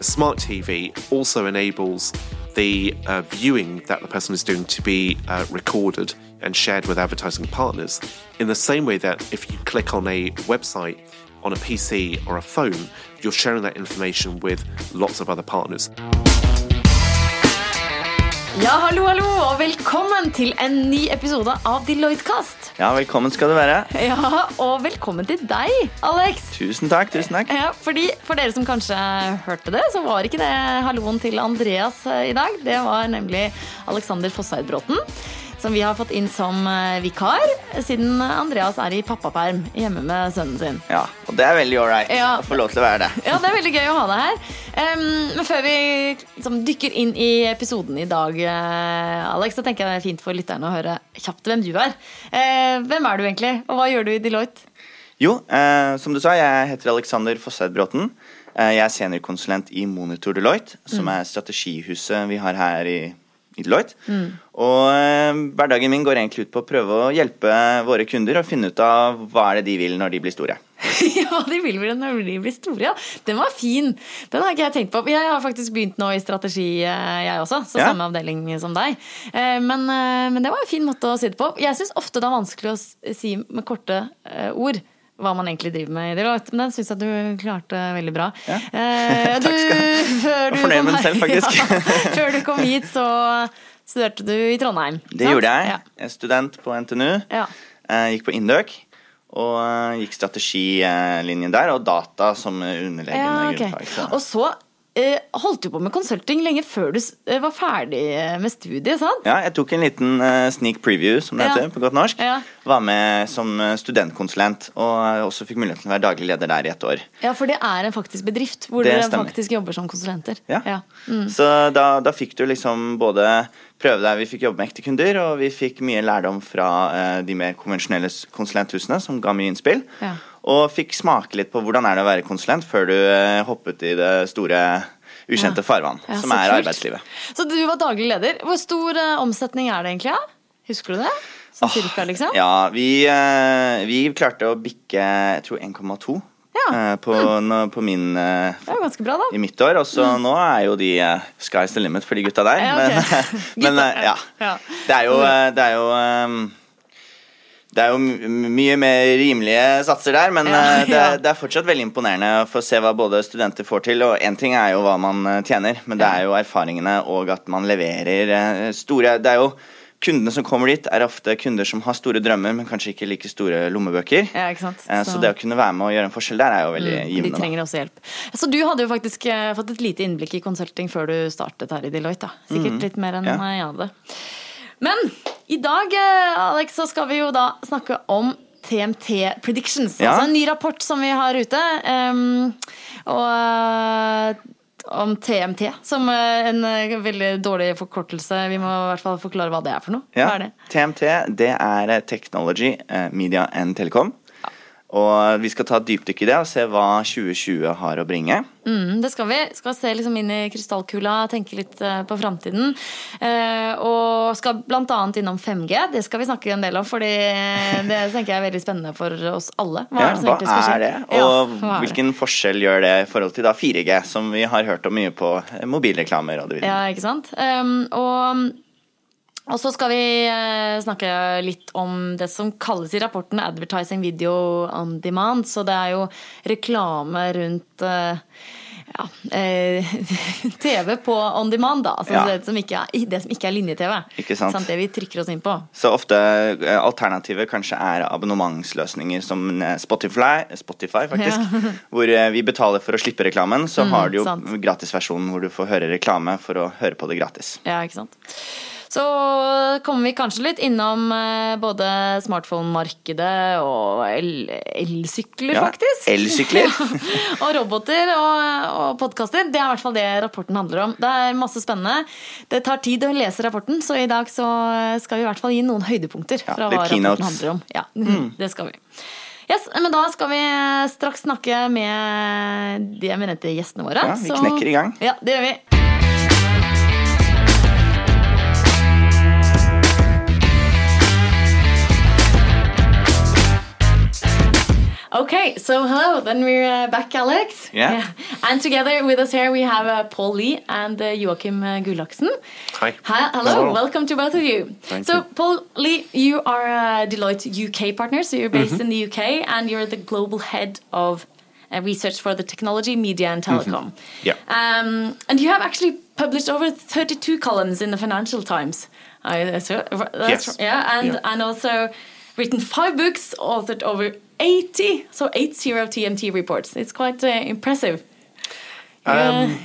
smart TV also enables the uh, viewing that the person is doing to be uh, recorded and shared with advertising partners in the same way that if you click on a website on a PC or a phone, you're sharing that information with lots of other partners. Ja, hallo, hallo, og velkommen til en ny episode av Deloitte-kast. Ja, velkommen skal du være. Ja, og velkommen til deg, Alex. Tusen takk. tusen takk. Ja, fordi For dere som kanskje hørte det, så var ikke det halloen til Andreas eh, i dag. Det var nemlig Alexander Fosseid Bråten som vi har fått inn som eh, vikar, siden Andreas er i pappaperm hjemme med sønnen sin. Ja, Og det er veldig ålreit Ja. å få lov til å være det. Ja, det er veldig gøy å ha deg her. Um, men før vi liksom, dykker inn i episoden i dag, uh, Alex, så tenker jeg det er fint for lytterne å høre kjapt hvem du er. Uh, hvem er du egentlig, og hva gjør du i Deloitte? Jo, uh, som du sa, jeg heter Alexander Fosseid Bråten. Eh, jeg er seniorkonsulent i Monitor Deloitte, som er strategihuset vi har her i, i Mm. Og eh, hverdagen min går egentlig ut på å prøve å hjelpe våre kunder å finne ut av hva er det de vil når de blir store. ja, de vil vel når de blir store, ja. Den var fin. Den har ikke jeg tenkt på. Jeg har faktisk begynt nå i strategi, eh, jeg også. Så Ja. samme avdeling som deg. Eh, Men, men det var en fin måte å si det på. Jeg syns ofte det er vanskelig å si med korte ord. Hva man egentlig driver med i Deloitte. Men den syns jeg du klarte veldig bra. Ja. Eh, Takk skal du ha. før du fornøyd med den selv, faktisk. Ja, før du kom hit, så studerte du i Trondheim. Det sant? gjorde jeg. Jeg er student på NTNU. Ja. Eh, gikk på Indøk. Og eh, gikk strategilinjen der, og data som underliggende Ja, okay. grunnfag. så- Og så holdt du på med consulting lenge før du eh, var ferdig med studiet, sant? Ja, jeg tok en liten eh, sneak preview, som det Ja. heter på godt norsk. Ja. Var med som eh, studentkonsulent, og også fikk muligheten til å være daglig leder der i et år. Ja, for det er en faktisk bedrift hvor dere faktisk jobber som konsulenter. Ja. Mm. Så da, da fikk du liksom både prøve deg, vi fikk jobbe med ekte kunder, og vi fikk mye lærdom fra eh, de mer konvensjonelle konsulenthusene, som ga mye innspill. Ja. Og fikk smake litt på hvordan er det å være konsulent før du eh, hoppet i det store, ukjente farvann, Ja, som er arbeidslivet. Så du var daglig leder. Hvor stor uh, omsetning er det egentlig? Ja? Husker du det? Sånn cirka, liksom? Ja, vi, uh, vi klarte å bikke jeg tror 1,2 Ja. eh, på, nå- på min Det er ganske bra, da. i mitt år. Og så nå er jo de sky's the limit for de gutta der. Ja, Men, men eh, ja. ja. Det er jo, eh, det er jo eh, det er jo mye mer rimelige satser der, men Ja, ja. det, er, det er fortsatt veldig imponerende å få se hva både studenter får til. Og én ting er jo hva man eh, tjener, men det er jo erfaringene og at man leverer eh, store Det er jo Kundene som kommer dit, er ofte kunder som har store drømmer, men kanskje ikke like store lommebøker. Ja? Eh, Så det å kunne være med og gjøre en forskjell der, er jo veldig Mm, De givende. da. også hjelp. Så du hadde jo faktisk eh, fått et lite innblikk i konsulting før du startet her i Deloitte. da. Sikkert litt mer enn Ja. jeg hadde. Men i dag, eh, Alex, så skal vi jo da snakke om TMT Predictions. Ja. Altså en ny rapport som vi har ute. Um, og eh, om TMT, som eh, en veldig dårlig forkortelse. Vi må i hvert fall forklare hva det er for noe. Ja, er det? TMT det er Technology, Media and Telecom. Og vi skal ta et dypdykk i det og se hva 2020 har å bringe. Mm, det skal vi. Skal se liksom inn i krystallkula, tenke litt eh, på framtiden. Eh, og skal bl.a. innom 5G. Det skal vi snakke en del om, fordi det tenker jeg er veldig spennende for oss alle. Hva Ja, er det som egentlig skal skje? er det, og ja, hvilken forskjell gjør det i forhold til da 4G, som vi har hørt om mye på mobilreklamer og det videre. Ja, ikke sant? Um, og, og så skal vi eh, snakke litt om det som kalles i rapporten Advertising Video on Demand. Så det er jo reklame rundt eh, ja, eh, TV på on demand, da. Altså Ja. det, som er, det som ikke er linje-TV. Ikke sant. Det vi trykker oss inn på. Så ofte alternativet kanskje er abonnementsløsninger som Spotify, Spotify faktisk, hvor eh, vi betaler for å slippe reklamen, så har du jo Mm, sant. gratisversjonen hvor du får høre reklame for å høre på det gratis. Ja, ikke sant. Så kommer vi kanskje litt innom eh, både smartphone-markedet og el- elsykler, Ja, faktisk. elsykler. Og roboter og, og podkaster. Det er i hvert fall det rapporten handler om. Det er masse spennende. Det tar tid å lese rapporten, så i dag så skal vi i hvert fall gi noen høydepunkter fra hva rapporten keynotes. handler om. Ja, Det skal vi. Yes, men da skal vi straks snakke med de eminente gjestene våre. Ja, vi knekker i gang. Ja, det gjør vi. Okay, so hello. Then we're uh, back, Alex. Yeah. And together with us here we have uh, Paul Lee and uh, Joachim uh, Gullaksen. Hi. Hi, hello. Hello. Welcome to both of you. Thank so, you. Paul Lee, you are a Deloitte UK partner, so you're based Mm-hmm. in the UK, and you're the global head of uh, research for the technology, media, and telecom. Yeah. Um, and you have actually published over 32 columns in the Financial Times. I, so, that's, Yes. Yeah, and, Yeah. and also written five books, authored over 80, so 80 TMT reports. It's quite uh, impressive. Um,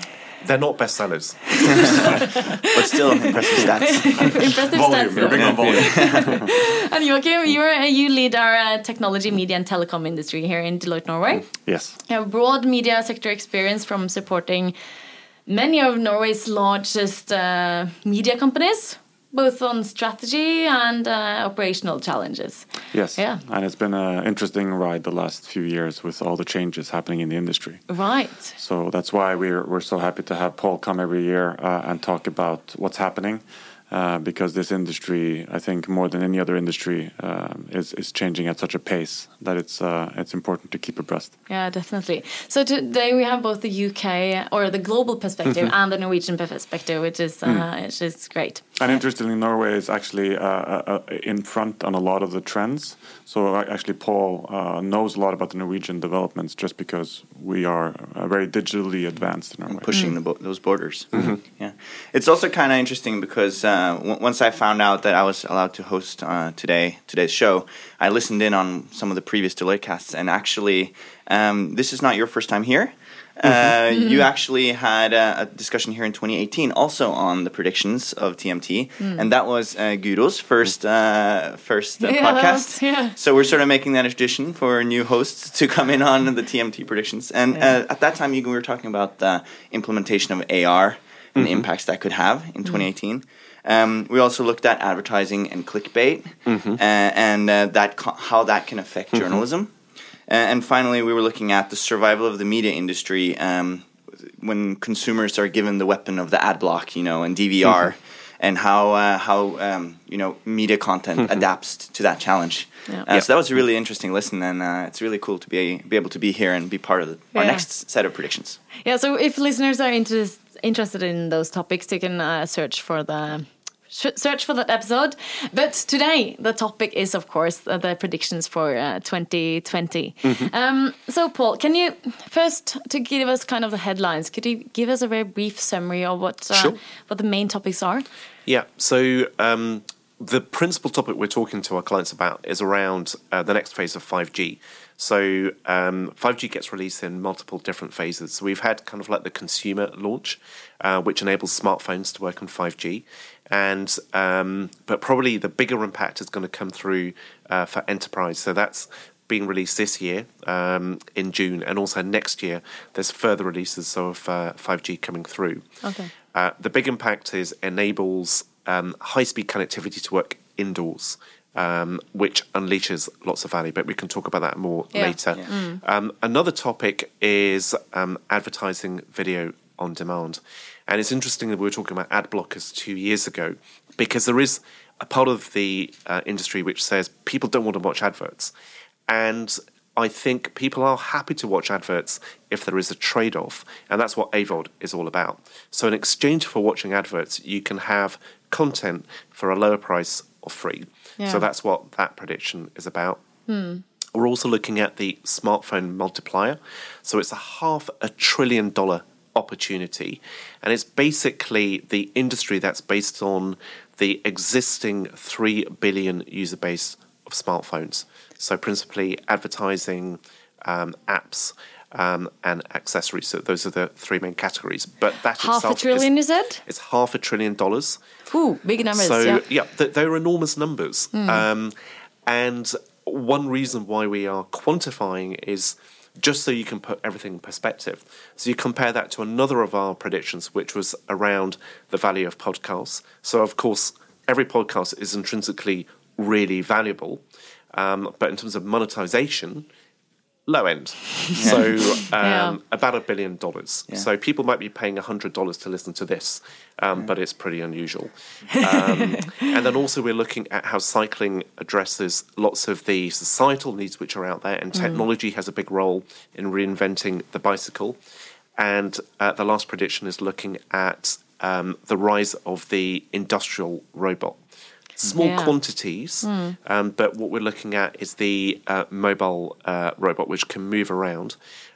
they're not bestsellers. but still impressive stats. impressive Volume, stats. you're big on volume. And Joachim, you're, uh, you lead our uh, technology, media, and telecom industry here in Deloitte Norway. Yes. You have broad media sector experience from supporting many of Norway's largest uh, media companies, both on strategy and uh, operational challenges. Yes. Yeah. And it's been an interesting ride the last few years with all the changes happening in the industry. Right. So that's why we're we're so happy to have Paul come every year uh, and talk about what's happening. Uh, because this industry, I think, more than any other industry, um, is is changing at such a pace that it's uh, it's important to keep abreast. Yeah, definitely. So today we have both the UK or the global perspective and the Norwegian perspective, which is uh, which is great. And interestingly, Norway is actually uh, uh, uh, in front on a lot of the trends. So uh, actually, Paul uh, knows a lot about the Norwegian developments just because we are uh, very digitally advanced in Norway. pushing the bo- those borders. Yeah, it's also kind of interesting because uh, w- once I found out that I was allowed to host uh, today today's show, I listened in on some of the previous Deloitte casts, and actually, um, this is not your first time here. Uh, you actually had a, a discussion here in 2018 also on the predictions of TMT, and that was uh, Guro's first uh, first uh, Yeah, podcast. was- yeah. So we're sort of making that a tradition for new hosts to come in on the TMT predictions. And uh, at that time, you were talking about the implementation of AR and the impacts that could have in 2018. Um, we also looked at advertising and clickbait uh, and uh, that co- how that can affect journalism. Uh, and finally, we were looking at the survival of the media industry um, when consumers are given the weapon of the ad block, you know, and DVR, and how uh, how um, you know media content adapts to that challenge. Yeah. Uh, So that was a really interesting listen, and uh, it's really cool to be be able to be here and be part of the, our next set of predictions. Yeah, so if listeners are interest, interested in those topics, you can uh, search for the search for that episode. But today, the topic is, of course, the, the predictions for uh, 2020. Um, so, Paul, can you first to give us kind of the headlines? Could you give us a very brief summary of what uh, Sure. what the main topics are? Yeah. So um, the principal topic we're talking to our clients about is around uh, the next phase of 5G. So um, 5G gets released in multiple different phases. So we've had kind of like the consumer launch, uh, which enables smartphones to work on 5G, and um, but probably the bigger impact is going to come through uh, for enterprise. So that's being released this year um, in June, and also next year there's further releases of uh, 5G coming through. Okay. Uh, the big impact is enables um, high speed connectivity to work indoors, um, which unleashes lots of value. But we can talk about that more Yeah. later. Um, another topic is um, advertising video on demand. And it's interesting that we were talking about ad blockers two years ago because there is a part of the uh, industry which says people don't want to watch adverts. And I think people are happy to watch adverts if there is a trade off. And that's what AVOD is all about. So, in exchange for watching adverts, you can have content for a lower price or free. Yeah. So, that's what that prediction is about. We're also looking at the smartphone multiplier. So, it's a half a trillion dollar opportunity. And it's basically the industry that's based on the existing 3 billion user base of smartphones. So, principally advertising, um, apps, um, and accessories. So, those are the three main categories. But that Half a trillion, is, you said? it's half a trillion dollars. Ooh, big numbers. So yeah. yeah, th- they're enormous numbers. Um, and one reason why we are quantifying is just so you can put everything in perspective. So you compare that to another of our predictions, which was around the value of podcasts. So of course, every podcast is intrinsically really valuable, um, but in terms of monetization, low end. So um, Yeah. about a billion dollars. Yeah. So people might be paying hundred dollars to listen to this, um, but it's pretty unusual. Um, and then also we're looking at how cycling addresses lots of the societal needs which are out there, and technology has a big role in reinventing the bicycle. And uh, the last prediction is looking at um, the rise of the industrial robot. Small Yeah. quantities, um, but what we're looking at is the uh, mobile uh, robot, which can move around,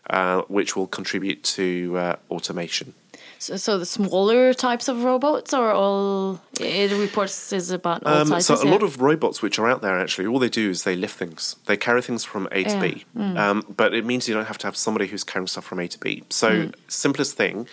uh, which will contribute to uh, automation. So, so the smaller types of robots, are all it reports is about all Um, sizes. so a yeah? lot of robots which are out there actually, all they do is they lift things. They carry things from A to Yeah. B. Um, but it means you don't have to have somebody who's carrying stuff from A to B. So simplest thing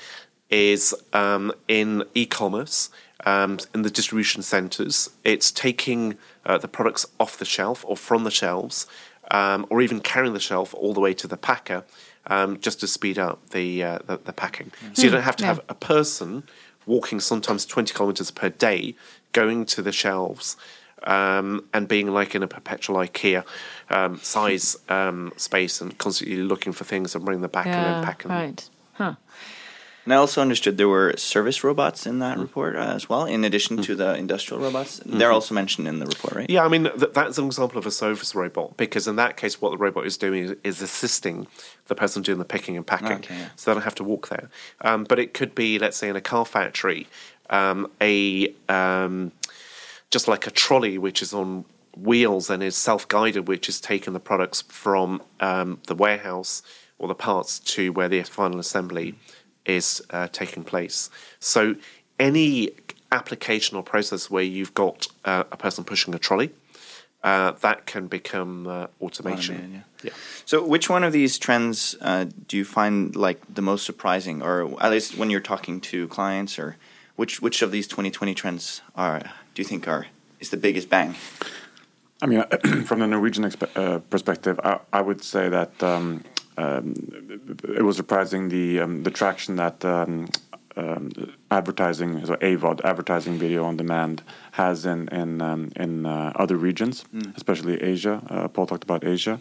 is um, in e-commerce, um, in the distribution centers, it's taking uh, the products off the shelf or from the shelves, um, or even carrying the shelf all the way to the packer, um, just to speed up the uh, the, the packing. So you don't have to Yeah. have a person walking sometimes 20 kilometers per day, going to the shelves um, and being like in a perpetual IKEA um, size um, space and constantly looking for things and bringing them back and yeah, then packing them. right. Huh. And I also understood there were service robots in that report uh, as well, in addition to the industrial robots. They're also mentioned in the report, right? Yeah, I mean, th- that's an example of a service robot because in that case, what the robot is doing is, is assisting the person doing the picking and packing. Okay, yeah. So they don't have to walk there. Um, but it could be, let's say, in a car factory, um, a um, just like a trolley which is on wheels and is self-guided, which is taking the products from um, the warehouse or the parts to where the final assembly is uh, taking place. So any application or process where you've got uh, a person pushing a trolley, uh, that can become uh, automation. Automated, yeah. So, which one of these trends uh, do you find like the most surprising, or at least when you're talking to clients, or which which of these 2020 trends are do you think are is the biggest bang? I mean, from the Norwegian expe- uh, perspective, I, I would say that um, um, it was surprising the um, the traction that um, um, advertising, so AVOD, advertising video on demand, has in in um, in uh, other regions, especially Asia. Uh, Paul talked about Asia,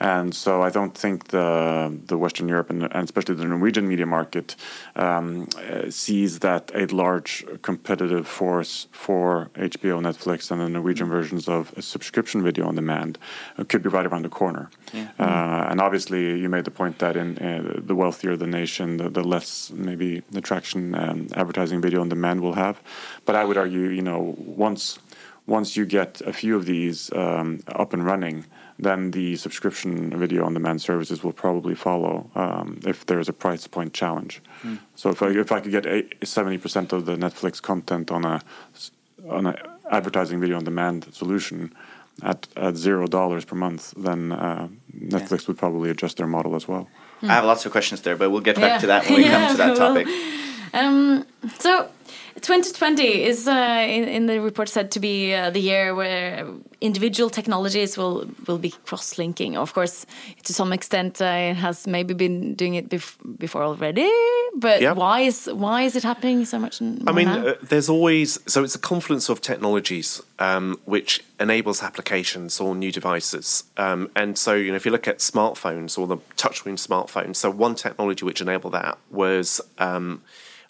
and so I don't think the the Western Europe and, and especially the Norwegian media market um, uh, sees that a large competitive force for HBO, Netflix, and the Norwegian versions of a subscription video on demand uh, could be right around the corner. Uh, and obviously, you made the point that in uh, the wealthier the nation, the, the less maybe attraction traction um, advertising video on demand will have. But I would argue, you know, once once you get a few of these um, up and running, then the subscription video on demand services will probably follow um, if there's a price point challenge. So if I, if I could get seventy percent of the Netflix content on a on a advertising video on demand solution at, at zero dollars per month, then uh, Netflix would probably adjust their model as well. I have lots of questions there, but we'll get back Yeah. to that when we Yeah, come to that we will. Um, so, 2020 is uh, in, in the report said to be uh, the year where individual technologies will will be cross-linking. Of course, to some extent, uh, it has maybe been doing it bef before already. But Yeah. why is why is it happening so much? I mean, uh, there's always so it's a confluence of technologies um, which enables applications or new devices. Um, and so, you know, if you look at smartphones or the touchscreen smartphones, so one technology which enabled that was um,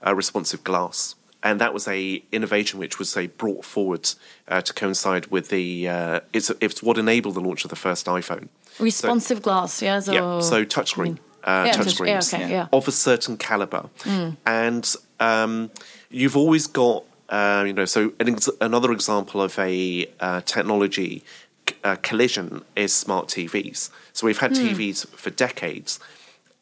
a responsive glass. And that was a innovation which was say brought forward uh, to coincide with the uh, it's it's what enabled the launch of the first iPhone. responsive glass. Yeah. So Yeah, so touchscreen, uh, Yeah, touch touch- yeah, okay, yeah. of a certain caliber, and um, you've always got uh, you know. So an ex- another example of a uh, technology c- uh, collision is smart TVs. So we've had TVs for decades.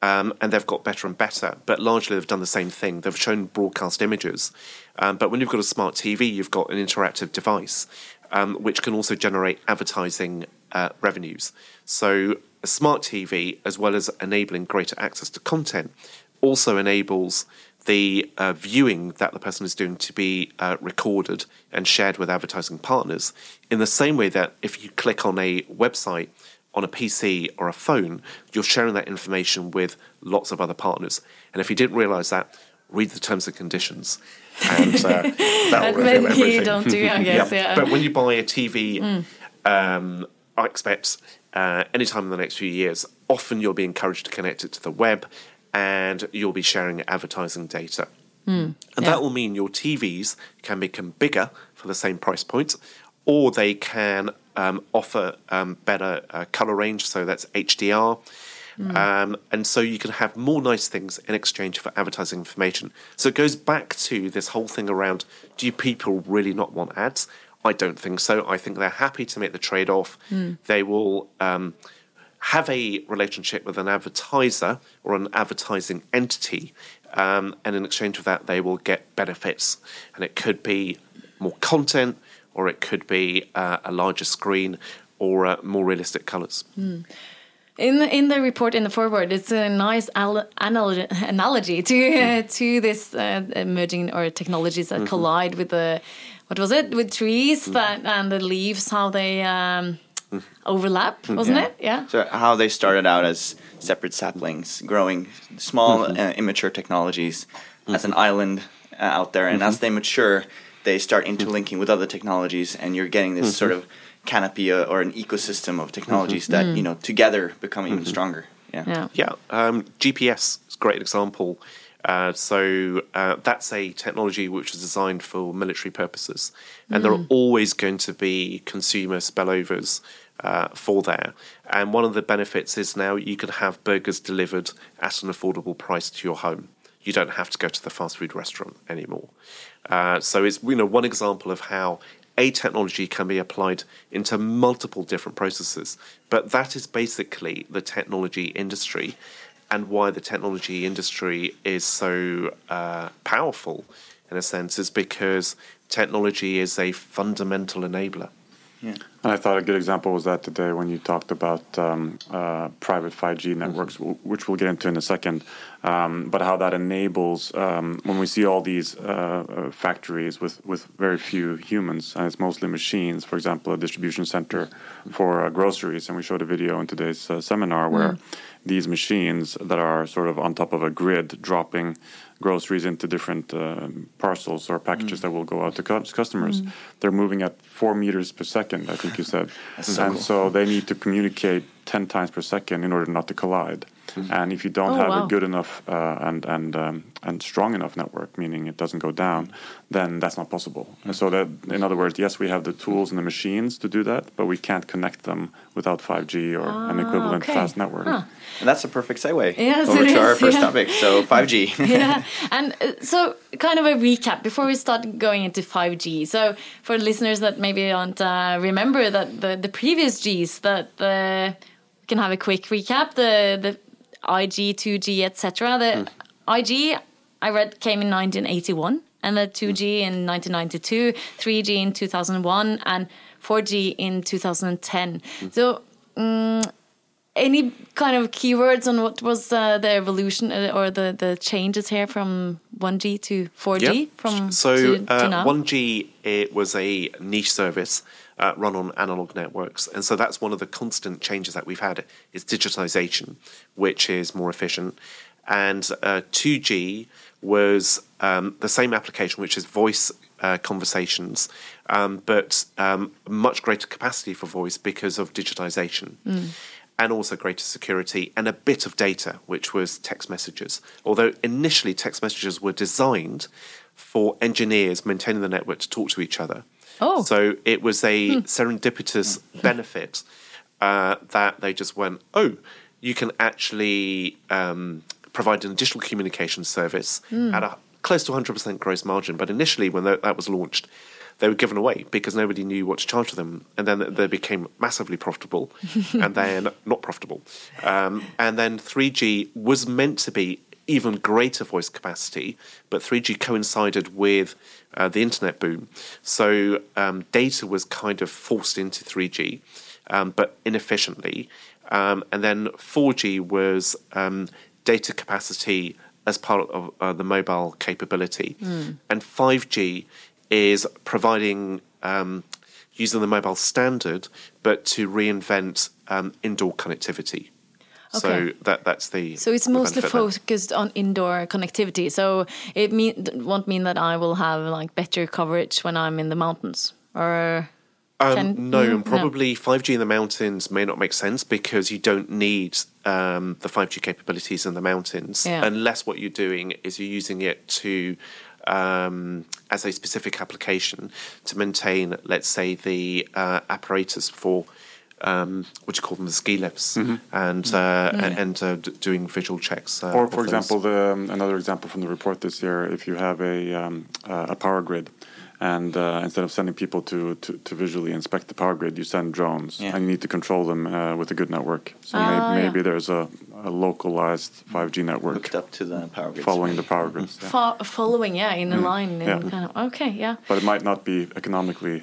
Um, and they've got better and better, but largely they've done the same thing. They've shown broadcast images, um, but when you've got a smart TV, you've got an interactive device, um, which can also generate advertising uh, revenues. So a smart TV, as well as enabling greater access to content, also enables the uh, viewing that the person is doing to be uh, recorded and shared with advertising partners in the same way that if you click on a website on a PC or a phone, you're sharing that information with lots of other partners. And if you didn't realize that, read the terms and conditions. And uh, that'll But reveal when everything. you don't do, I guess. yeah. But when you buy a TV, um, I expect uh, anytime in the next few years, often you'll be encouraged to connect it to the web, and you'll be sharing advertising data. and yeah. that will mean your TVs can become bigger for the same price point, or they can um, offer um, better uh, color range, so that's HDR. Um, and so you can have more nice things in exchange for advertising information. So it goes back to this whole thing around do people really not want ads? I don't think so. I think they're happy to make the trade off. They will um, have a relationship with an advertiser or an advertising entity, um, and in exchange for that, they will get benefits. And it could be more content, or it could be uh, a larger screen, or uh, more realistic colors. In the, in the report in the forward, it's a nice al- analogy, analogy to uh, to this uh, emerging or technologies that collide with the what was it? With trees that and the leaves how they um, overlap, wasn't it? Yeah. So how they started out as separate saplings, growing small, uh, immature technologies as an island uh, out there, and as they mature, they start interlinking with other technologies, and you're getting this sort of canopy uh, or an ecosystem of technologies that you know together become even stronger. Yeah. Yeah. Yeah, um, GPS is a great example. Uh, so uh, that's a technology which is designed for military purposes, and there are always going to be consumer spillovers uh, for there. And one of the benefits is now you can have burgers delivered at an affordable price to your home. You don't have to go to the fast food restaurant anymore. Uh, so it's you know one example of how a technology can be applied into multiple different processes. But that is basically the technology industry and why the technology industry is so uh, powerful, in a sense, is because technology is a fundamental enabler. And I thought a good example was that today when you talked about um, uh, private 5G networks, w- which we'll get into in a second, um, but how that enables um, when we see all these uh, uh, factories with, with very few humans, and it's mostly machines, for example, a distribution center for uh, groceries. And we showed a video in today's uh, seminar where these machines that are sort of on top of a grid dropping groceries into different um parcels or packages that will go out to cu- customers. They're moving at four meters per second, I think you said. so and cool. so they need to communicate 10 times per second in order not to collide. And if you don't Oh, have wow. a good enough uh, and and um, and strong enough network, meaning it doesn't go down, then that's not possible. And so that, in other words, yes, we have the tools and the machines to do that, but we can't connect them without 5G or an Ah, equivalent okay. fast network. Huh. And that's a perfect segue Yes, over it to our first yeah. topic. So 5G. yeah, and uh, so kind of a recap before we start going into 5G. So for listeners that maybe don't uh, remember that the, the previous Gs, that the we can have a quick recap. The the 1G, 2G, etc. The 1G I read came in 1981, and the 2G in 1992, 3G in 2001, and 4G in 2010. So. mm, any kind of keywords on what was uh, the evolution uh, or the, the changes here from 1G to 4G from so to, to uh, now? 1G it was a niche service uh, run on analog networks, and so that's one of the constant changes that we've had is digitization, which is more efficient. And uh, 2G was um, the same application, which is voice uh, conversations, um, but um, much greater capacity for voice because of digitization. And also greater security and a bit of data, which was text messages. Although initially text messages were designed for engineers maintaining the network to talk to each other. Oh. So it was a serendipitous benefit uh, that they just went, oh, you can actually um, provide an additional communication service at a close to 100% gross margin. But initially, when that, that was launched, they were given away because nobody knew what to charge for them. And then they became massively profitable and then not profitable. Um, and then 3G was meant to be even greater voice capacity, but 3G coincided with uh, the internet boom. So um, data was kind of forced into 3G, um, but inefficiently. Um, and then 4G was um, data capacity as part of uh, the mobile capability. And 5G is providing um, using the mobile standard, but to reinvent um, indoor connectivity. So that that's the so it's the mostly benefit there. focused on indoor connectivity. So it mean, won't mean that I will have like better coverage when I'm in the mountains, or Um, Can- no, and probably 5G in the mountains may not make sense because you don't need um, the 5G capabilities in the mountains Yeah. unless what you're doing is you're using it to um, as a specific application to maintain, let's say, the uh, apparatus for um, what do you call them, the ski lifts, and uh, and uh, d- doing visual checks. Uh, Or, for example, the, um, another example from the report this year, if you have a, um, uh, a power grid, and uh, instead of sending people to, to, to visually inspect the power grid, you send drones, Yeah. and you need to control them uh, with a good network. So Ah, maybe, yeah. there's a, a localized 5G network Hooked up to the power grid. following the power grids. yeah. Fo- following, yeah, in a line. In Yeah. kind of, okay, yeah. But it might not be economically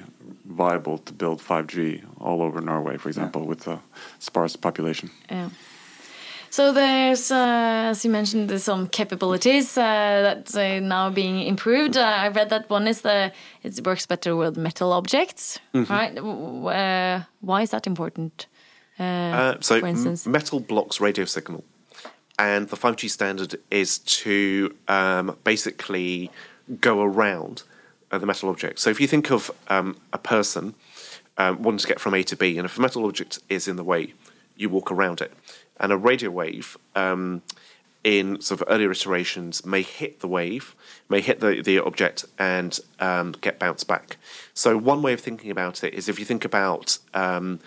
viable to build 5G all over Norway, for example, with a sparse population. Yeah. So there's, uh, as you mentioned, there's some capabilities uh, that are now being improved. Uh, I read that one is the it works better with metal objects, right? W- w- Uh, why is that important? Uh, Uh, so for instance, metal blocks radio signal, and the 5G standard is to um, basically go around uh, the metal object. So if you think of um, a person um, wanting to get from A to B, and if a metal object is in the way, you walk around it, and a radio wave. Um, in sort of earlier iterations, may hit the wave, may hit the, the object, and um, get bounced back. So, one way of thinking about it is if you think about um,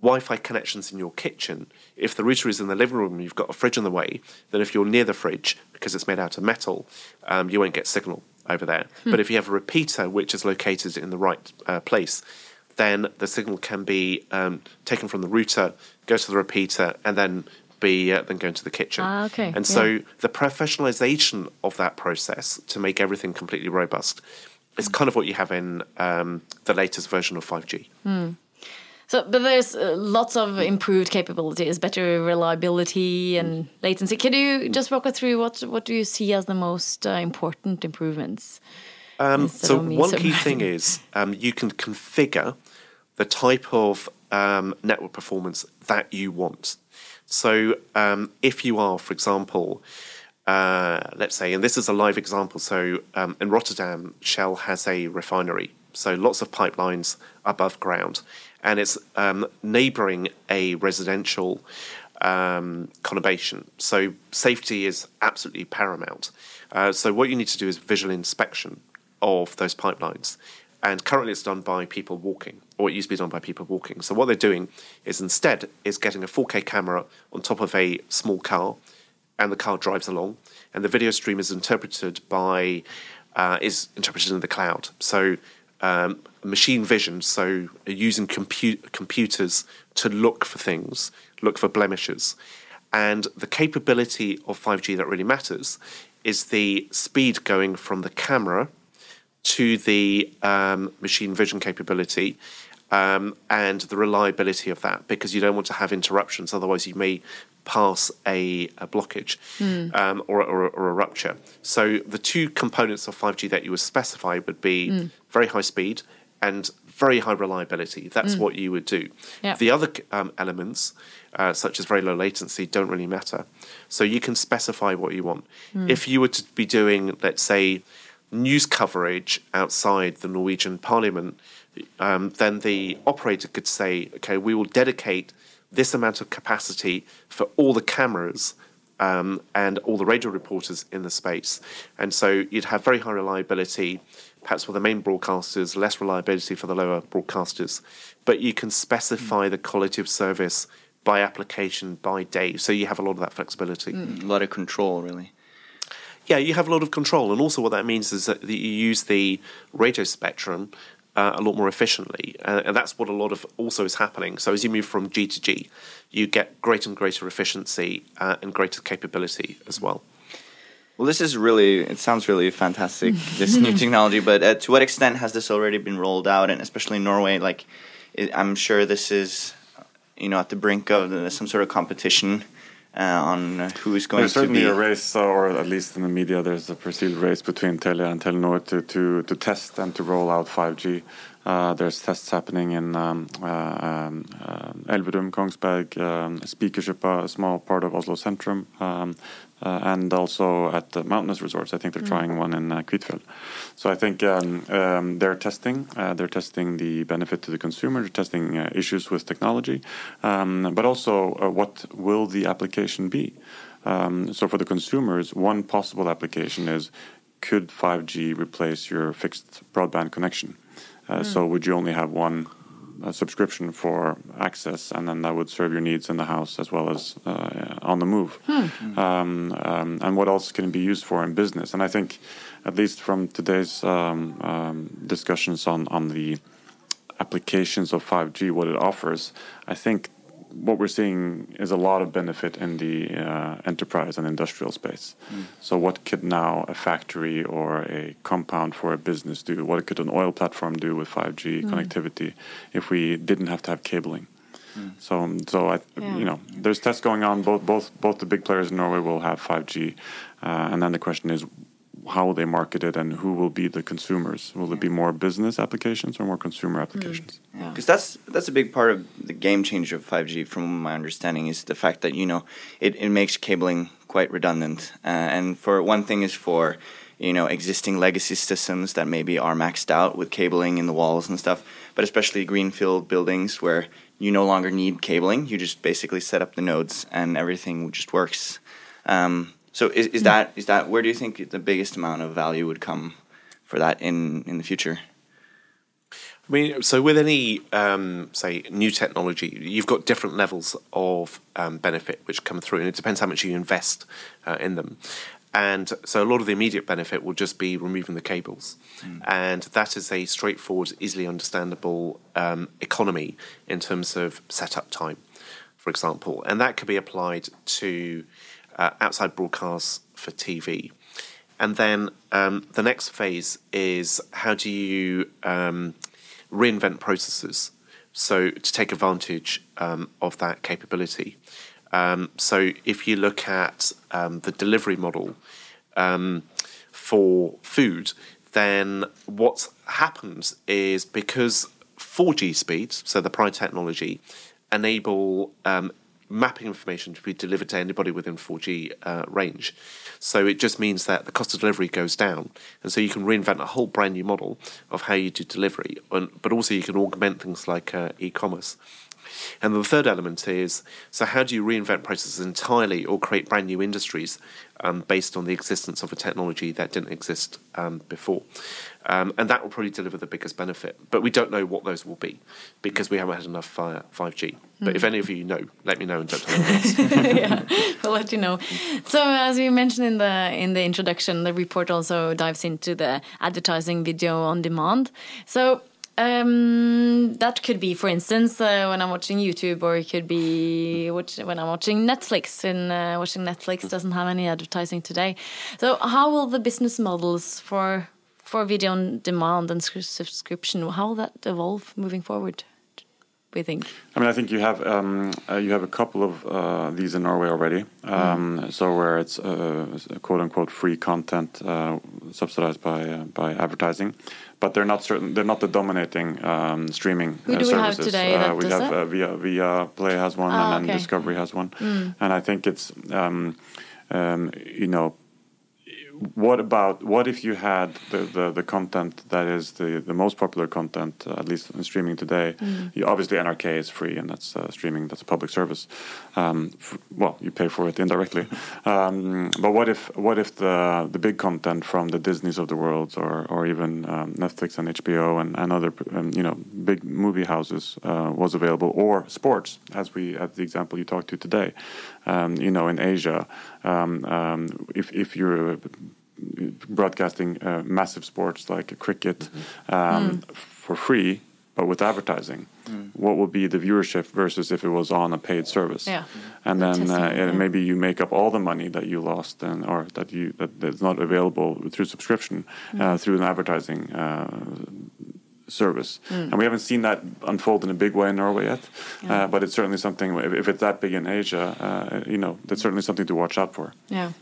Wi-Fi connections in your kitchen. If the router is in the living room, and you've got a fridge in the way. Then if you're near the fridge because it's made out of metal, um, you won't get signal over there. But if you have a repeater which is located in the right uh, place, then the signal can be um, taken from the router, go to the repeater, and then be uh, then go into the kitchen. Ah, okay, And yeah. so the professionalization of that process to make everything completely robust is kind of what you have in um, the latest version of 5G. So but there's uh, lots of improved capabilities, better reliability and latency. Can you just walk us through what what do you see as the most uh, important improvements? Um, so me one key thing is um, you can configure the type of um, network performance that you want. So um, if you are, for example, uh, let's say, and this is a live example. So um, in Rotterdam, Shell has a refinery. So lots of pipelines above ground, and it's um, neighbouring a residential um, conurbation. So safety is absolutely paramount. Uh, so what you need to do is visual inspection of those pipelines. And currently it's done by people walking, or it used to be done by people walking. So what they're doing is instead is getting a 4K camera on top of a small car, and the car drives along, and the video stream is interpreted by uh, is interpreted in the cloud. So um, machine vision, so using compu- computers to look for things, look for blemishes, and the capability of 5G that really matters is the speed going from the camera to the um, machine vision capability um, and the reliability of that because you don't want to have interruptions otherwise you may pass a, a blockage um, or, or, or a rupture. So the two components of 5g that you would specify would be very high speed and very high reliability. That's what you would do. Yeah. the other um, elements uh, such as very low latency don't really matter. So you can specify what you want. If you were to be doing let's say news coverage outside the Norwegian Parliament, um, then the operator could say, okay, we will dedicate this amount of capacity for all the cameras um, and all the radio reporters in the space. And so you'd have very high reliability, perhaps for the main broadcasters, less reliability for the lower broadcasters. But you can specify the quality of service by application, by day. So you have a lot of that flexibility. A lot of control, really. Yeah, you have a lot of control, and also what that means is that you use the radio spectrum uh, a lot more efficiently, uh, and that's what a lot of also is happening. So as you move from G to G, you get greater and greater efficiency uh, and greater capability as well. Well, this is really, it sounds really fantastic, this new technology, but uh, to what extent has this already been rolled out? And especially in Norway, like, it, I'm sure this is, you know, at the brink of uh, some sort of competition uh, on who is going There's to certainly be. a race, uh, or at least in the media, there's a perceived race between Telia and Telenor to, to, to test and to roll out 5G. Uh, there's tests happening in um, uh, um, uh, Elverum, Kongsberg, um, Spikersuppa, a small part of Oslo Centrum. Um, uh, and also at the mountainous resorts. I think they're trying one in uh, Kvitfjell. So I think um, um, they're testing. Uh, they're testing the benefit to the consumer. They're testing uh, issues with technology, um, but also uh, what will the application be. Um, so for the consumers, one possible application is could 5G replace your fixed broadband connection? Uh, So would you only have one uh, subscription for access, and then that would serve your needs in the house as well as uh, on the move? Um, um, and what else can it be used for in business? And I think, at least from today's um, um, discussions on on the applications of 5G, what it offers, I think what we're seeing is a lot of benefit in the uh, enterprise and industrial space. So, what could now a factory or a compound for a business do? What could an oil platform do with 5G connectivity if we didn't have to have cabling? So, so I, Yeah. you know, there's tests going on. Both, both, both the big players in Norway will have 5G, uh, and then the question is, how will they market it, and who will be the consumers? Will it be more business applications or more consumer applications? because that's that's a big part of the game changer of 5G, from my understanding, is the fact that you know it, it makes cabling quite redundant. Uh, and for one thing is for you know existing legacy systems that maybe are maxed out with cabling in the walls and stuff, but especially greenfield buildings where you no longer need cabling. You just basically set up the nodes and everything just works. Um, so is, is that is that where do you think the biggest amount of value would come for that in in the future? I mean, so with any, um, say, new technology, you've got different levels of um, benefit which come through, and it depends how much you invest uh, in them. And so a lot of the immediate benefit will just be removing the cables. And that is a straightforward, easily understandable um, economy in terms of setup time, for example. And that could be applied to uh, outside broadcasts for TV. And then um, the next phase is how do you um, reinvent processes so to take advantage um, of that capability. Um, so if you look at um, the delivery model um, for food, then what happens is because 4G speeds, so the prior technology, enable mapping information to be delivered to anybody within 4G uh, range. So it just means that the cost of delivery goes down, and so you can reinvent a whole brand new model of how you do delivery, and, but also you can augment things like uh, e-commerce. And the third element is so how do you reinvent processes entirely or create brand new industries um, based on the existence of a technology that didn't exist um, before? Um, and that will probably deliver the biggest benefit. But we don't know what those will be because we haven't had enough 5G. But if any of you know, let me know and don't tell anyone else. yeah, we'll let you know. So, as we mentioned in the in the introduction, the report also dives into the advertising video on demand. So. Um, that could be, for instance, uh, when I'm watching YouTube, or it could be when I'm watching Netflix. And uh, watching Netflix doesn't have any advertising today. So, how will the business models for for video on demand and subscription how will that evolve moving forward? We think. I mean, I think you have um, uh, you have a couple of uh, these in Norway already. Um, So where it's uh, quote unquote free content uh, subsidized by uh, by advertising, but they're not certain. They're not the dominating um, streaming Who uh, do we have services. today Uh, that we does have that? uh, Via Viaplay has one, Ah, and then okay. Discovery has one, and I think it's um, um, you know what about what if you had the, the, the content that is the, the most popular content uh, at least in streaming today? You, obviously nrk is free and that's uh, streaming that's a public service. Um, f- well you pay for it indirectly. Um, but what if what if the the big content from the disneys of the world or or even um, netflix and hbo and, and other um, you know big movie houses uh, was available or sports as we as the example you talked to today um, you know in asia um, um, if if you're broadcasting uh, massive sports like cricket um, for free, but with advertising, what would be the viewership versus if it was on a paid service? Yeah. And then uh, and yeah. maybe you make up all the money that you lost and or that you that, that's not available through subscription uh, through an advertising. Service. And we haven't seen that unfold in a big way in Norway yet. Uh, but it's certainly something if, if it's that big in Asia uh, you know that's certainly something to watch out for. Yeah.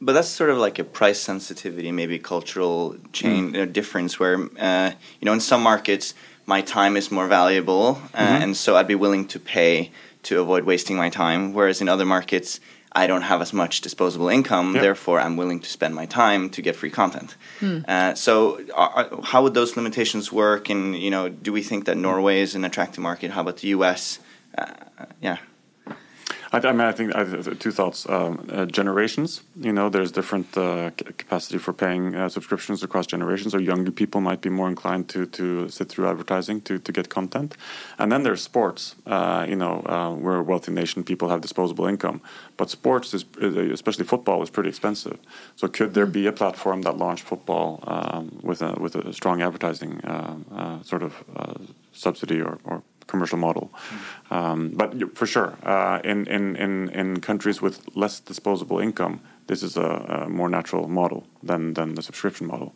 But that's sort of like a price sensitivity, maybe cultural change uh, difference, where uh, you know in some markets my time is more valuable, uh, and so I'd be willing to pay to avoid wasting my time. Whereas in other markets, I don't have as much disposable income, Yeah. therefore I'm willing to spend my time to get free content. Uh, so, are, are- how would those limitations work? And you know, do we think that Norway is an attractive market? How about the U.S.? Uh, yeah. I, I mean, I think I, two thoughts. Um, uh, generations, you know, there's different uh, capacity for paying uh, subscriptions across generations. So younger people might be more inclined to to sit through advertising to, to get content. And then there's sports. Uh, you know, uh, we're a wealthy nation. People have disposable income, but sports is, is especially football is pretty expensive. So could there be a platform that launched football um, with a with a strong advertising uh, uh, sort of uh, subsidy or, or commercial model. Um, but for sure, uh, in, in, in, in countries with less disposable income, this is a, a more natural model than, than the subscription model.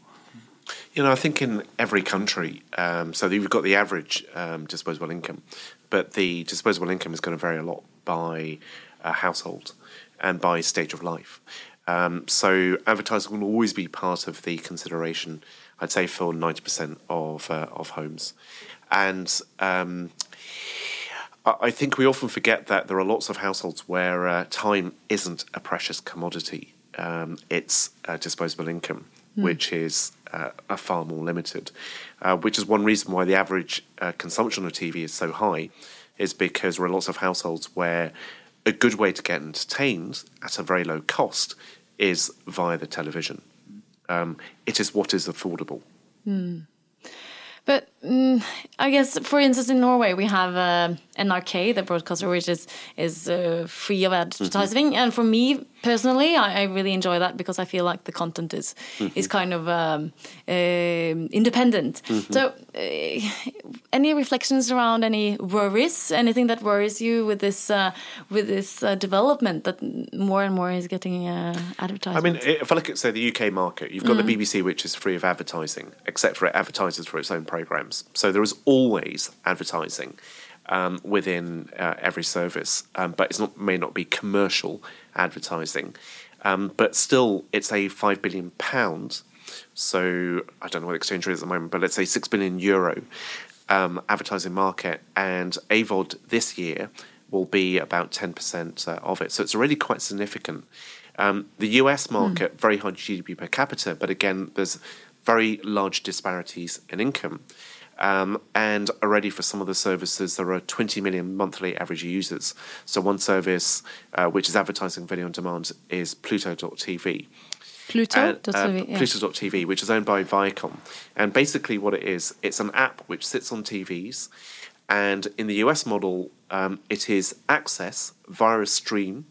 You know, I think in every country, um, so you've got the average um, disposable income, but the disposable income is going to vary a lot by household and by stage of life. Um, so advertising will always be part of the consideration, I'd say, for 90% of, uh, of homes. And um, I think we often forget that there are lots of households where uh, time isn't a precious commodity. Um, it's uh, disposable income, which is uh, a far more limited. Uh, which is one reason why the average uh, consumption of TV is so high, is because there are lots of households where a good way to get entertained at a very low cost is via the television. Um, it is what is affordable. But mm, I guess, for instance, in Norway we have uh, NRK, the broadcaster, which is is uh, free of advertising. And for me personally, I, I really enjoy that because I feel like the content is is kind of um, um independent. So, uh, any reflections around any worries? Anything that worries you with this uh, with this uh, development that more and more is getting uh, I mean, if I look at, say, the UK market, you've got the BBC, which is free of advertising, except for it advertises for its own programmes. So there is always advertising um, within uh, every service, um, but it's not may not be commercial advertising. Um, but still, it's a five billion pound. So I don't know what the exchange rate is at the moment, but let's say six billion euro um, advertising market, and AVOD this year will be about ten percent uh, of it. So it's already quite significant. Um, the US market, very high GDP per capita, but again, there's very large disparities in income. Um, and already for some of the services, there are 20 million monthly average users. So one service, uh, which is advertising video on demand, is Pluto.tv. Pluto. And, that's uh, yeah. Pluto.tv, which is owned by Viacom. And basically, what it is, it's an app which sits on TVs. And in the US model, um, it is access via a stream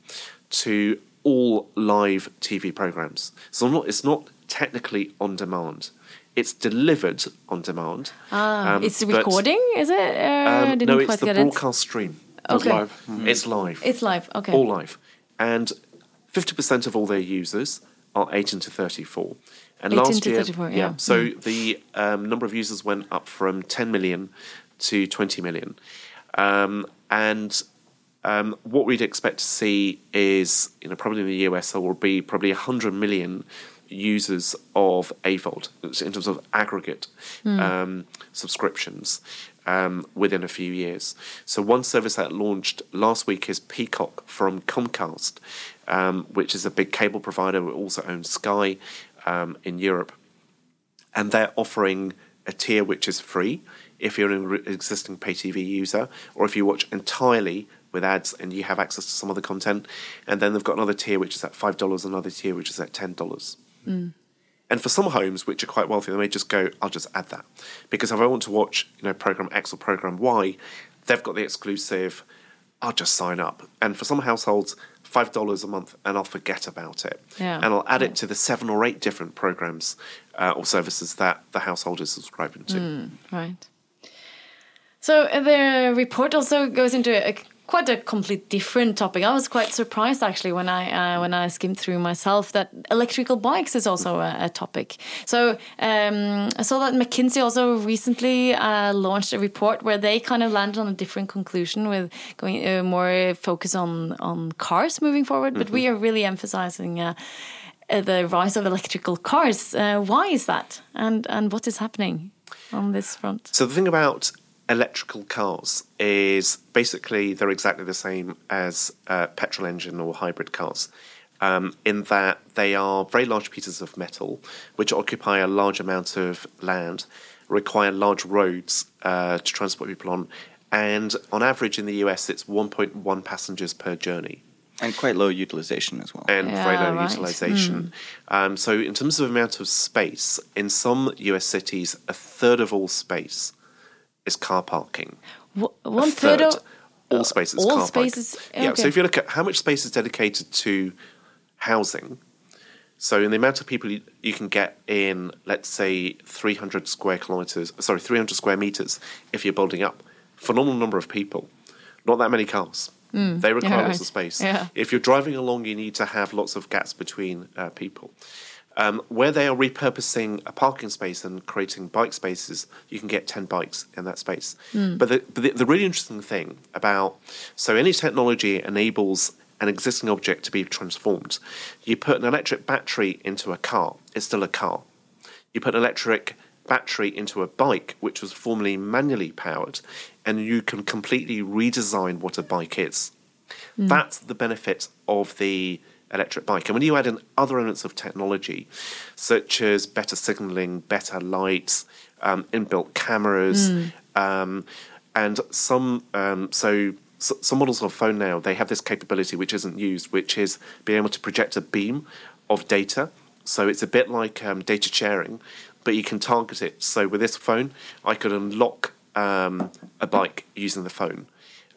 to all live TV programs. So not, it's not technically on demand. It's delivered on demand. Ah, um, it's but, recording, is it? Uh, Um, didn't no, it's quite the get broadcast stream. Okay. live. It's live. It's live. Okay. All live. And 50% of all their users are 18 to 34. And 18 last to year, 34, yeah. Mm. So the um, number of users went up from 10 million to 20 million. Um, and um, what we'd expect to see is, you know, probably in the US, there will be probably 100 million users of AVOD in terms of aggregate mm. um, subscriptions um, within a few years. So, one service that launched last week is Peacock from Comcast, um, which is a big cable provider who also owns Sky um, in Europe. And they're offering a tier which is free if you're an existing pay TV user or if you watch entirely with ads and you have access to some of the content. And then they've got another tier which is at $5, another tier which is at $10. Mm. And for some homes which are quite wealthy, they may just go, I'll just add that. Because if I want to watch, you know, program X or program Y, they've got the exclusive, I'll just sign up. And for some households, five dollars a month and I'll forget about it. Yeah. And I'll add it to the seven or eight different programs uh, or services that the household is subscribing to. Mm, right. So uh, the report also goes into a quite a complete different topic. I was quite surprised actually when I uh, when I skimmed through myself that electrical bikes is also a, a topic. So um, I saw that McKinsey also recently uh, launched a report where they kind of landed on a different conclusion with going uh, more focus on on cars moving forward. But we are really emphasizing. Uh, uh, the rise of electrical cars. Uh, why is that? And and what is happening on this front? So the thing about electrical cars is basically they're exactly the same as uh, petrol engine or hybrid cars. Um, in that they are very large pieces of metal which occupy a large amount of land, require large roads uh, to transport people on, and on average in the US it's 1.1 passengers per journey And quite low utilization as well. and very low right. utilization. Um, so, in terms of amount of space, in some US cities, a third of all space is car parking. One third of all space is all car parking. spaces- Yeah. So, if you look at how much space is dedicated to housing, so in the amount of people you, you can get in, let's say, 300 square kilometers, sorry, 300 square meters, if you're building up, phenomenal number of people, not that many cars. They require Yeah, lots right. of space. Yeah. If you're driving along, you need to have lots of gaps between uh, people. Um, where they are repurposing a parking space and creating bike spaces, you can get 10 bikes in that space. But, the, but the, the really interesting thing about so any technology enables an existing object to be transformed. You put an electric battery into a car, it's still a car. You put an electric battery into a bike, which was formerly manually powered, and you can completely redesign what a bike is. That's the benefit of the electric bike. And when you add in other elements of technology, such as better signaling, better lights, um, inbuilt cameras, um, and some, um, so some models of phone now they have this capability which isn't used, which is being able to project a beam of data. So it's a bit like um, data sharing, but you can target it. So with this phone, I could unlock um, a bike using the phone.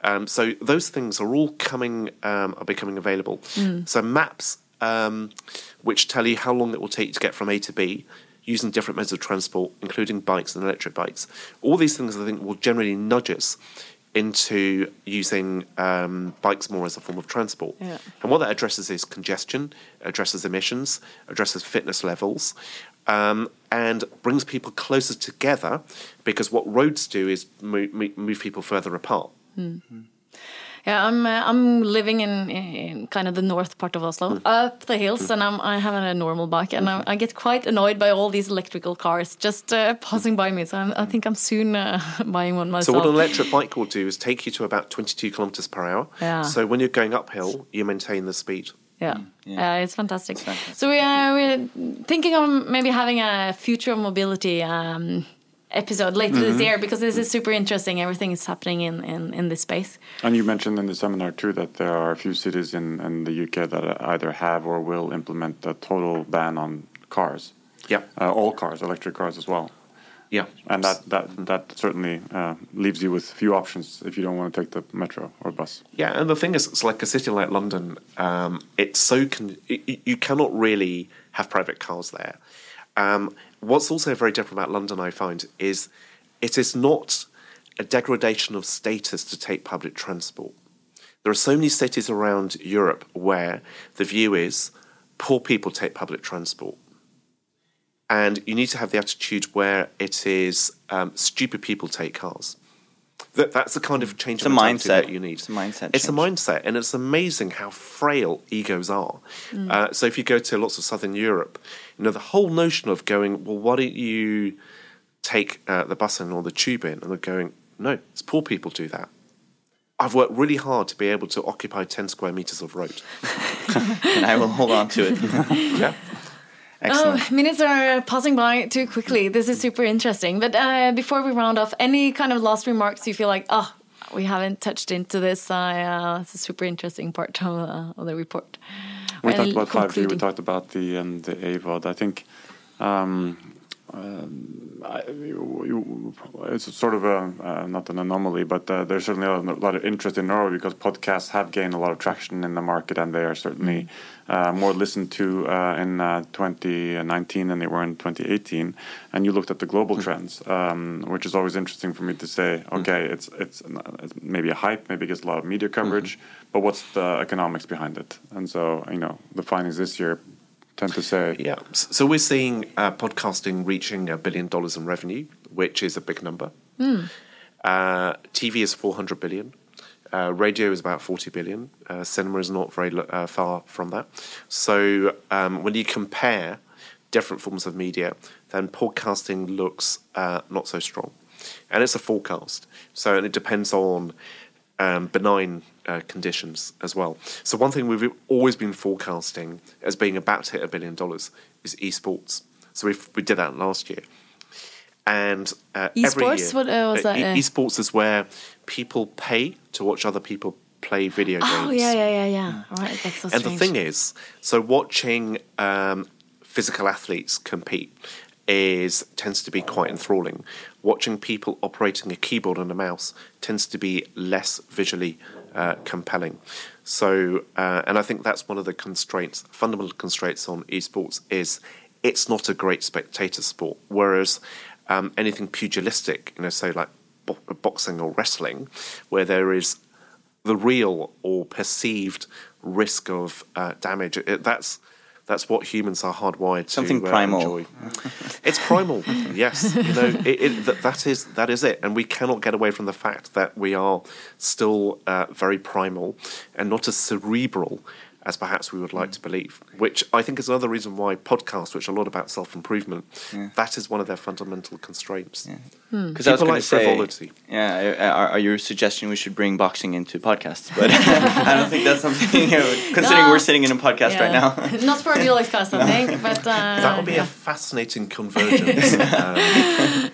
Um, so those things are all coming, um, are becoming available. So maps, um, which tell you how long it will take to get from A to B, using different modes of transport, including bikes and electric bikes. All these things, I think, will generally nudge us into using um, bikes more as a form of transport. Yeah. And what that addresses is congestion, addresses emissions, addresses fitness levels, um, and brings people closer together because what roads do is move, move people further apart. Yeah, I'm uh, I'm living in, in kind of the north part of Oslo, up the hills, and I'm, I have a normal bike, and I, I get quite annoyed by all these electrical cars just uh, passing by me. So I'm, I think I'm soon uh, buying one myself. So what an electric bike will do is take you to about 22 kilometers per hour. Yeah. So when you're going uphill, you maintain the speed. yeah. yeah. yeah, it's fantastic. fantastic. So we are we're thinking of maybe having a future of mobility um, episode later Mm-hmm. this year because this is super interesting. Everything is happening in, in, in this space. And you mentioned in the seminar too that there are a few cities in, in the UK that either have or will implement a total ban on cars, Yeah. uh, all cars, electric cars as well. Yeah. And that that that certainly uh, leaves you with few options if you don't want to take the metro or bus. Yeah, and the thing is, it's like a city like London. Um, it's so con- y- y- you cannot really have private cars there. Um, what's also very different about London, I find, is it is not a degradation of status to take public transport. There are so many cities around Europe where the view is poor people take public transport. And you need to have the attitude where it is um, stupid people take cars. That, that's the kind of change It's of a mindset. you need. It's a mindset It's a mindset, and it's amazing how frail egos are. Uh, so if you go to lots of Southern Europe, you know the whole notion of going, well, why don't you take uh, the bus in or the tube in? And they're going, no, it's poor people do that. I've worked really hard to be able to occupy 10 square meters of road. and I will hold on to it. yeah. Excellent. Oh, minutes are passing by too quickly. This is super interesting. But uh, before we round off, any kind of last remarks you feel like, oh, we haven't touched into this? Uh, it's a super interesting part of, uh, of the report. We talked about 5G. We talked about the um, the AVOD. I think um, um, I, you, you- it's sort of a uh, not an anomaly, but uh, there's certainly a lot of interest in Norway because podcasts have gained a lot of traction in the market, and they are certainly uh, more listened to uh, in uh, 2019 than they were in 2018. And you looked at the global trends, um, which is always interesting for me to say. Okay, it's it's it's maybe a hype, maybe it gets a lot of media coverage, but what's the economics behind it? And so you know the findings this year tend to say Yeah. So we're seeing uh, podcasting reaching a billion dollars in revenue, which is a big number. Uh, TV is 400 billion. Uh, radio is about 40 billion. Uh, cinema is not very uh, far from that. So um, when you compare different forms of media, then podcasting looks uh, not so strong. and it's a forecast. So and it depends on um, benign uh, conditions as well. So one thing we've always been forecasting as being about to hit a billion dollars is esports. So we we did that last year. And uh, every Esports? year, What, uh, was that, e- esports is where people pay to watch other people play video games. Oh yeah, yeah, yeah, yeah. All right, that's so And the thing is, so watching um, physical athletes compete is tends to be quite enthralling. Watching people operating a keyboard and a mouse tends to be less visually uh, compelling. So, uh, and I think that's one of the constraints, fundamental constraints on esports is it's not a great spectator sport. Whereas um, anything pugilistic, you know, say like bo- boxing or wrestling, where there is the real or perceived risk of uh, damage. It, that's that's what humans are hardwired Something to uh, primal. enjoy. It's primal, yes. You know, it, it, that, that is that is it, and we cannot get away from the fact that we are still uh, very primal and not as cerebral as perhaps we would like to believe. Which I think is another reason why podcasts, which are a lot about self improvement, that is one of their fundamental constraints. Because I was People going like to say, frivolity. yeah, are, are you suggesting we should bring boxing into podcasts? But I don't think that's something. You know, considering No. we're sitting in a podcast right now. Not for a Deloitte cast, I think, but uh, That would be yeah. a fascinating convergence. um,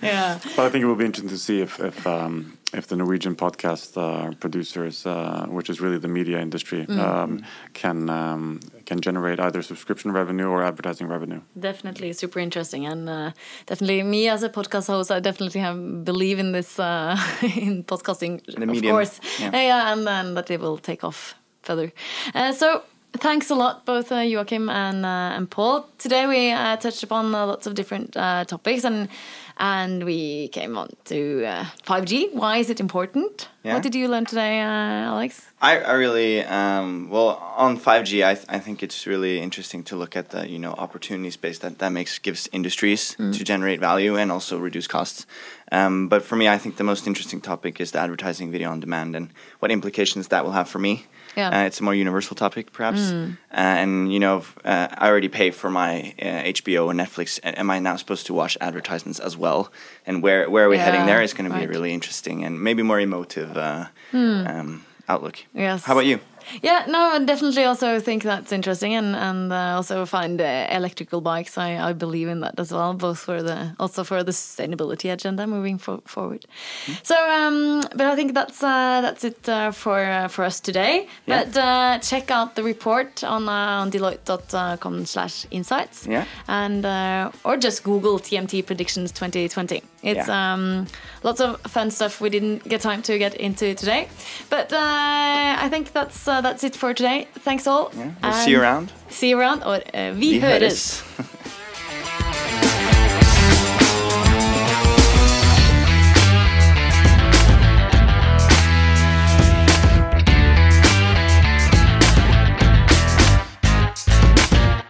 yeah. But I think it will be interesting to see if if um, if the Norwegian podcast uh, producers, uh, which is really the media industry, um, can um, can generate either subscription revenue or advertising revenue. Definitely super interesting, and uh, definitely me as a podcast host, I definitely have believe in this uh, in podcasting, the of medium, course. yeah. Yeah, and then that it will take off further. Uh, so. Thanks a lot, both uh, Joachim and uh, and Paul. Today we uh, touched upon uh, lots of different uh, topics, and and we came on to uh, 5G. Why is it important? Yeah. What did you learn today, uh, Alex? I, I really um, well on 5G. I, th- I think it's really interesting to look at the you know opportunity space that that makes gives industries to generate value and also reduce costs. Um, but for me, I think the most interesting topic is the advertising video on demand and what implications that will have for me. Yeah. Uh, it's a more universal topic, perhaps. Uh, and you know, uh, I already pay for my uh, HBO and Netflix. Am I now supposed to watch advertisements as well? And where where are we heading there is going to be right. really interesting and maybe more emotive uh, um, outlook. Yes. How about you? Yeah, no, I definitely also think that's interesting, and and uh, also find uh, electrical bikes. I, I believe in that as well, both for the also for the sustainability agenda moving fo- forward. So, um, but I think that's uh, that's it uh, for uh, for us today. Yeah. But uh, check out the report on uh, on Deloitte.com/insights. Yeah. and uh, or just Google TMT predictions 2020. It's Yeah. um, lots of fun stuff we didn't get time to get into today, but uh, I think that's uh, that's it for today. Thanks all. Yeah. We'll see you around. See you around, or uh, vi, Vi høres. høres.